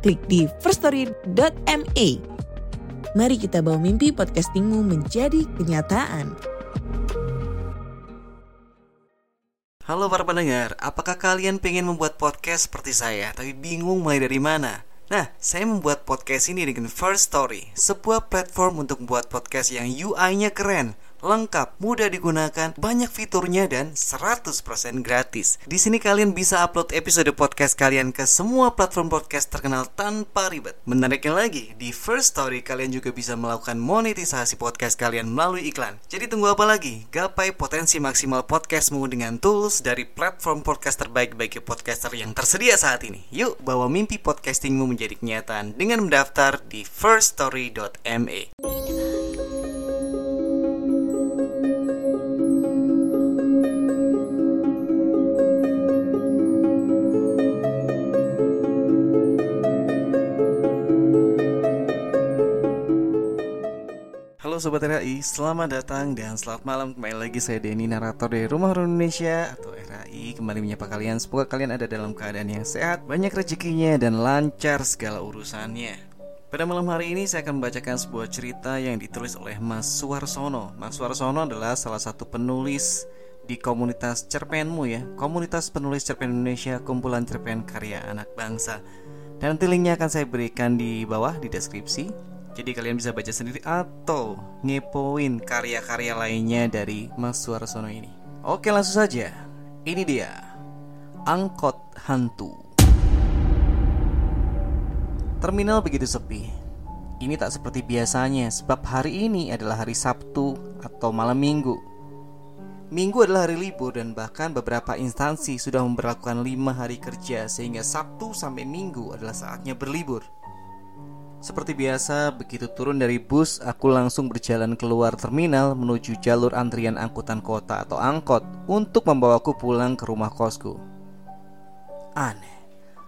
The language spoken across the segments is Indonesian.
klik di firststory.me. Mari kita bawa mimpi podcastingmu menjadi kenyataan. Halo para pendengar, apakah kalian pengen membuat podcast seperti saya tapi bingung mulai dari mana? Nah, saya membuat podcast ini dengan First Story, sebuah platform untuk membuat podcast yang UI-nya keren, lengkap, mudah digunakan, banyak fiturnya dan 100% gratis. Di sini kalian bisa upload episode podcast kalian ke semua platform podcast terkenal tanpa ribet. Menariknya lagi, di First Story kalian juga bisa melakukan monetisasi podcast kalian melalui iklan. Jadi tunggu apa lagi? Gapai potensi maksimal podcastmu dengan tools dari platform podcast terbaik bagi podcaster yang tersedia saat ini. Yuk, bawa mimpi podcastingmu menjadi kenyataan dengan mendaftar di firststory.me. Sobat RAI, selamat datang dan selamat malam. Kembali lagi saya Denny, narator dari Rumah Horor Indonesia Atau RAI, kembali menyapa kalian Semoga kalian ada dalam keadaan yang sehat Banyak rezekinya dan lancar segala urusannya. Pada malam hari ini saya akan membacakan sebuah cerita yang ditulis oleh Mas Suarsono. Mas Suarsono adalah salah satu penulis di komunitas Cerpenmu ya. Komunitas penulis cerpen Indonesia, kumpulan cerpen karya anak bangsa. Dan nanti linknya akan saya berikan di bawah di deskripsi jadi kalian bisa baca sendiri atau ngepoin karya-karya lainnya dari Mas Suarsono ini. Oke langsung saja. Ini dia. Angkot Hantu. Terminal begitu sepi. Ini tak seperti biasanya sebab hari ini adalah hari Sabtu atau malam Minggu. Minggu adalah hari libur dan bahkan beberapa instansi sudah memperlakukan lima hari kerja sehingga Sabtu sampai Minggu adalah saatnya berlibur. Seperti biasa, begitu turun dari bus, aku langsung berjalan keluar terminal menuju jalur antrian angkutan kota atau angkot untuk membawaku pulang ke rumah kosku. Aneh,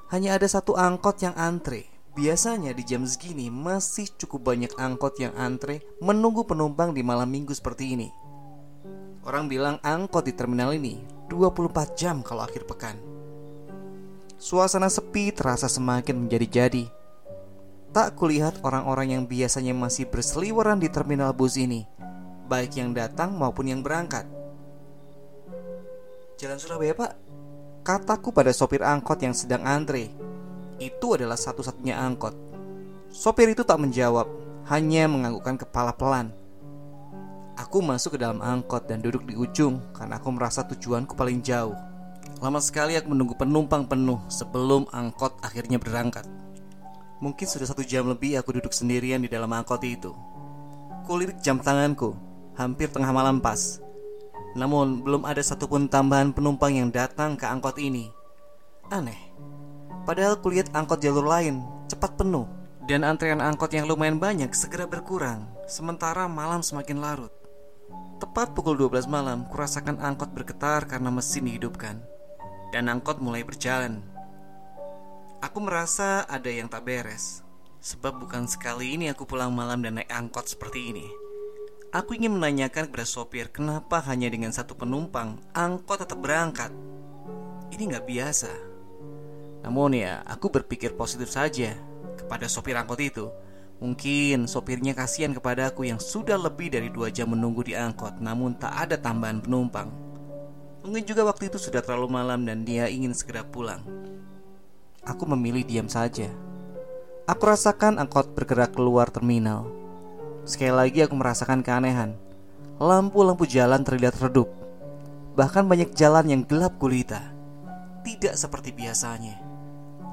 hanya ada satu angkot yang antre. Biasanya di jam segini masih cukup banyak angkot yang antre menunggu penumpang di malam minggu seperti ini. Orang bilang angkot di terminal ini 24 jam kalau akhir pekan. Suasana sepi terasa semakin menjadi-jadi tak kulihat orang-orang yang biasanya masih berseliweran di terminal bus ini, baik yang datang maupun yang berangkat. Jalan Surabaya, Pak. Kataku pada sopir angkot yang sedang antre. Itu adalah satu-satunya angkot. Sopir itu tak menjawab, hanya menganggukkan kepala pelan. Aku masuk ke dalam angkot dan duduk di ujung karena aku merasa tujuanku paling jauh. Lama sekali aku menunggu penumpang penuh sebelum angkot akhirnya berangkat. Mungkin sudah satu jam lebih aku duduk sendirian di dalam angkot itu. Kulirik jam tanganku, hampir tengah malam pas. Namun belum ada satupun tambahan penumpang yang datang ke angkot ini. Aneh. Padahal kulihat angkot jalur lain cepat penuh dan antrean angkot yang lumayan banyak segera berkurang, sementara malam semakin larut. Tepat pukul 12 malam, kurasakan angkot bergetar karena mesin dihidupkan. Dan angkot mulai berjalan Aku merasa ada yang tak beres. Sebab bukan sekali ini aku pulang malam dan naik angkot seperti ini. Aku ingin menanyakan kepada sopir kenapa hanya dengan satu penumpang angkot tetap berangkat? Ini nggak biasa. Namun ya aku berpikir positif saja kepada sopir angkot itu. Mungkin sopirnya kasihan kepada aku yang sudah lebih dari dua jam menunggu di angkot namun tak ada tambahan penumpang. Mungkin juga waktu itu sudah terlalu malam dan dia ingin segera pulang Aku memilih diam saja. Aku rasakan angkot bergerak keluar terminal. Sekali lagi aku merasakan keanehan. Lampu-lampu jalan terlihat redup. Bahkan banyak jalan yang gelap gulita. Tidak seperti biasanya.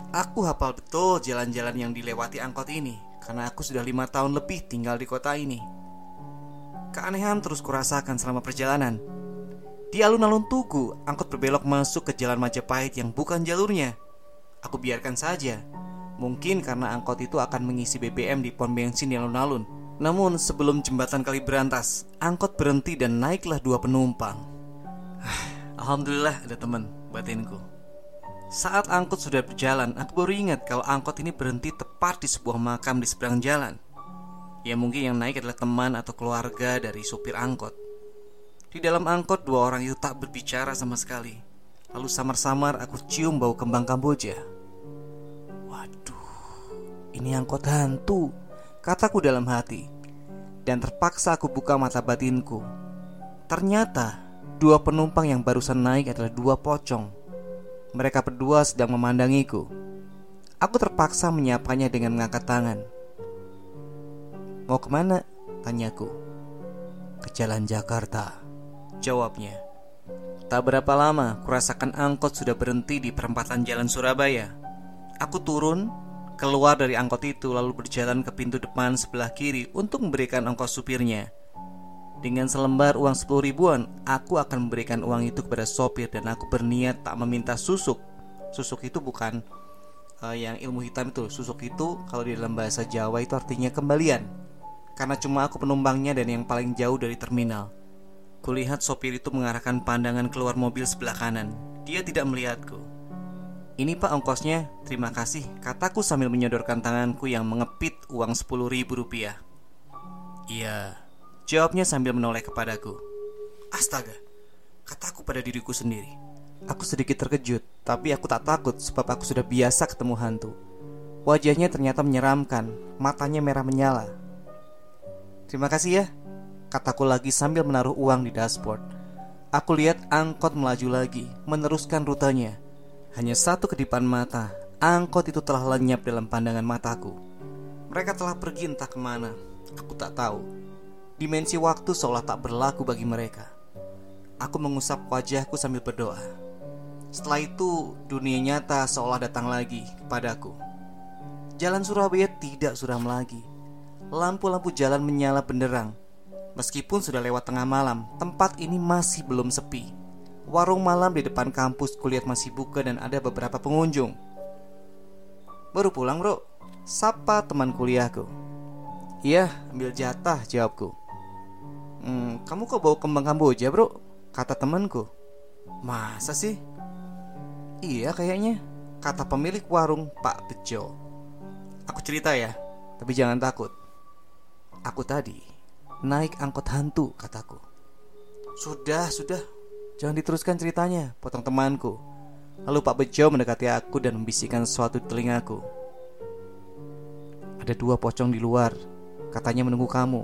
Aku hafal betul jalan-jalan yang dilewati angkot ini karena aku sudah lima tahun lebih tinggal di kota ini. Keanehan terus kurasakan selama perjalanan. Di alun-alun Tugu, angkot berbelok masuk ke jalan Majapahit yang bukan jalurnya. Aku biarkan saja. Mungkin karena angkot itu akan mengisi BBM di pom bensin di alun-alun. Namun sebelum jembatan kali berantas, angkot berhenti dan naiklah dua penumpang. Alhamdulillah ada teman, batinku. Saat angkot sudah berjalan, aku baru ingat kalau angkot ini berhenti tepat di sebuah makam di seberang jalan. Ya mungkin yang naik adalah teman atau keluarga dari supir angkot. Di dalam angkot dua orang itu tak berbicara sama sekali. Lalu samar-samar aku cium bau kembang Kamboja. Waduh, ini angkot hantu kataku dalam hati. Dan terpaksa aku buka mata batinku. Ternyata dua penumpang yang barusan naik adalah dua pocong. Mereka berdua sedang memandangiku. Aku terpaksa menyapanya dengan mengangkat tangan. Mau ke mana? Tanyaku. Ke jalan Jakarta. Jawabnya. Tak berapa lama, kurasakan angkot sudah berhenti di perempatan jalan Surabaya. Aku turun keluar dari angkot itu lalu berjalan ke pintu depan sebelah kiri untuk memberikan ongkos supirnya. Dengan selembar uang 10 ribuan, aku akan memberikan uang itu kepada sopir dan aku berniat tak meminta susuk. Susuk itu bukan uh, yang ilmu hitam itu. Susuk itu kalau di dalam bahasa Jawa itu artinya kembalian. Karena cuma aku penumpangnya dan yang paling jauh dari terminal. Kulihat sopir itu mengarahkan pandangan keluar mobil sebelah kanan. Dia tidak melihatku. Ini pak ongkosnya, terima kasih. Kataku sambil menyodorkan tanganku yang mengepit uang sepuluh ribu rupiah. Iya. Jawabnya sambil menoleh kepadaku. Astaga. Kataku pada diriku sendiri. Aku sedikit terkejut Tapi aku tak takut sebab aku sudah biasa ketemu hantu. Wajahnya ternyata menyeramkan Matanya merah menyala. Terima kasih ya Kataku lagi sambil menaruh uang di dashboard Aku lihat angkot melaju lagi Meneruskan rutenya hanya satu kedipan mata, angkot itu telah lenyap dalam pandangan mataku. Mereka telah pergi entah ke mana, aku tak tahu. Dimensi waktu seolah tak berlaku bagi mereka. Aku mengusap wajahku sambil berdoa. Setelah itu, dunia nyata seolah datang lagi kepadaku. Jalan Surabaya tidak suram lagi. Lampu-lampu jalan menyala benderang. Meskipun sudah lewat tengah malam, tempat ini masih belum sepi. Warung malam di depan kampus kulihat masih buka dan ada beberapa pengunjung. Baru pulang bro, sapa teman kuliahku. Iya, ambil jatah jawabku. Hmm, kamu kok bawa kembang kamboja bro? Kata temanku. Masa sih? Iya kayaknya, kata pemilik warung Pak Bejo. Aku cerita ya, tapi jangan takut. Aku tadi naik angkot hantu, kataku. Sudah, sudah, Jangan diteruskan ceritanya, potong temanku. Lalu Pak Bejo mendekati aku dan membisikkan sesuatu di telingaku. Ada dua pocong di luar, katanya menunggu kamu.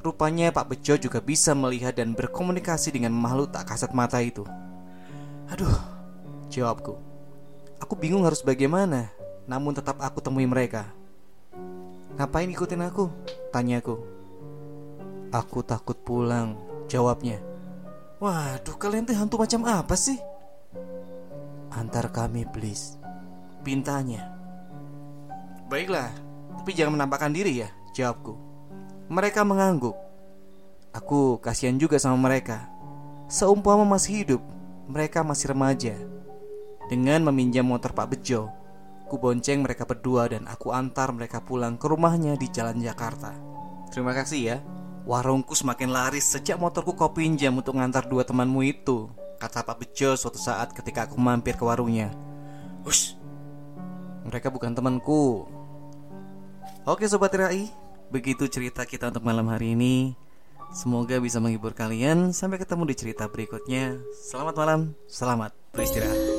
Rupanya Pak Bejo juga bisa melihat dan berkomunikasi dengan makhluk tak kasat mata itu. Aduh, jawabku. Aku bingung harus bagaimana, namun tetap aku temui mereka. Ngapain ikutin aku? Tanyaku. Aku takut pulang, jawabnya. Waduh, kalian tuh hantu macam apa sih? Antar kami, please. Pintanya. Baiklah, tapi jangan menampakkan diri ya, jawabku. Mereka mengangguk. Aku kasihan juga sama mereka. Seumpama masih hidup, mereka masih remaja. Dengan meminjam motor Pak Bejo, ku bonceng mereka berdua dan aku antar mereka pulang ke rumahnya di Jalan Jakarta. Terima kasih ya. Warungku semakin laris. Sejak motorku kau pinjam untuk ngantar dua temanmu itu. Kata Pak Bejo suatu saat ketika aku mampir ke warungnya. Hush Mereka bukan temanku. Oke Sobat Rai. Begitu cerita kita untuk malam hari ini. Semoga bisa menghibur kalian. Sampai ketemu di cerita berikutnya. Selamat malam Selamat beristirahat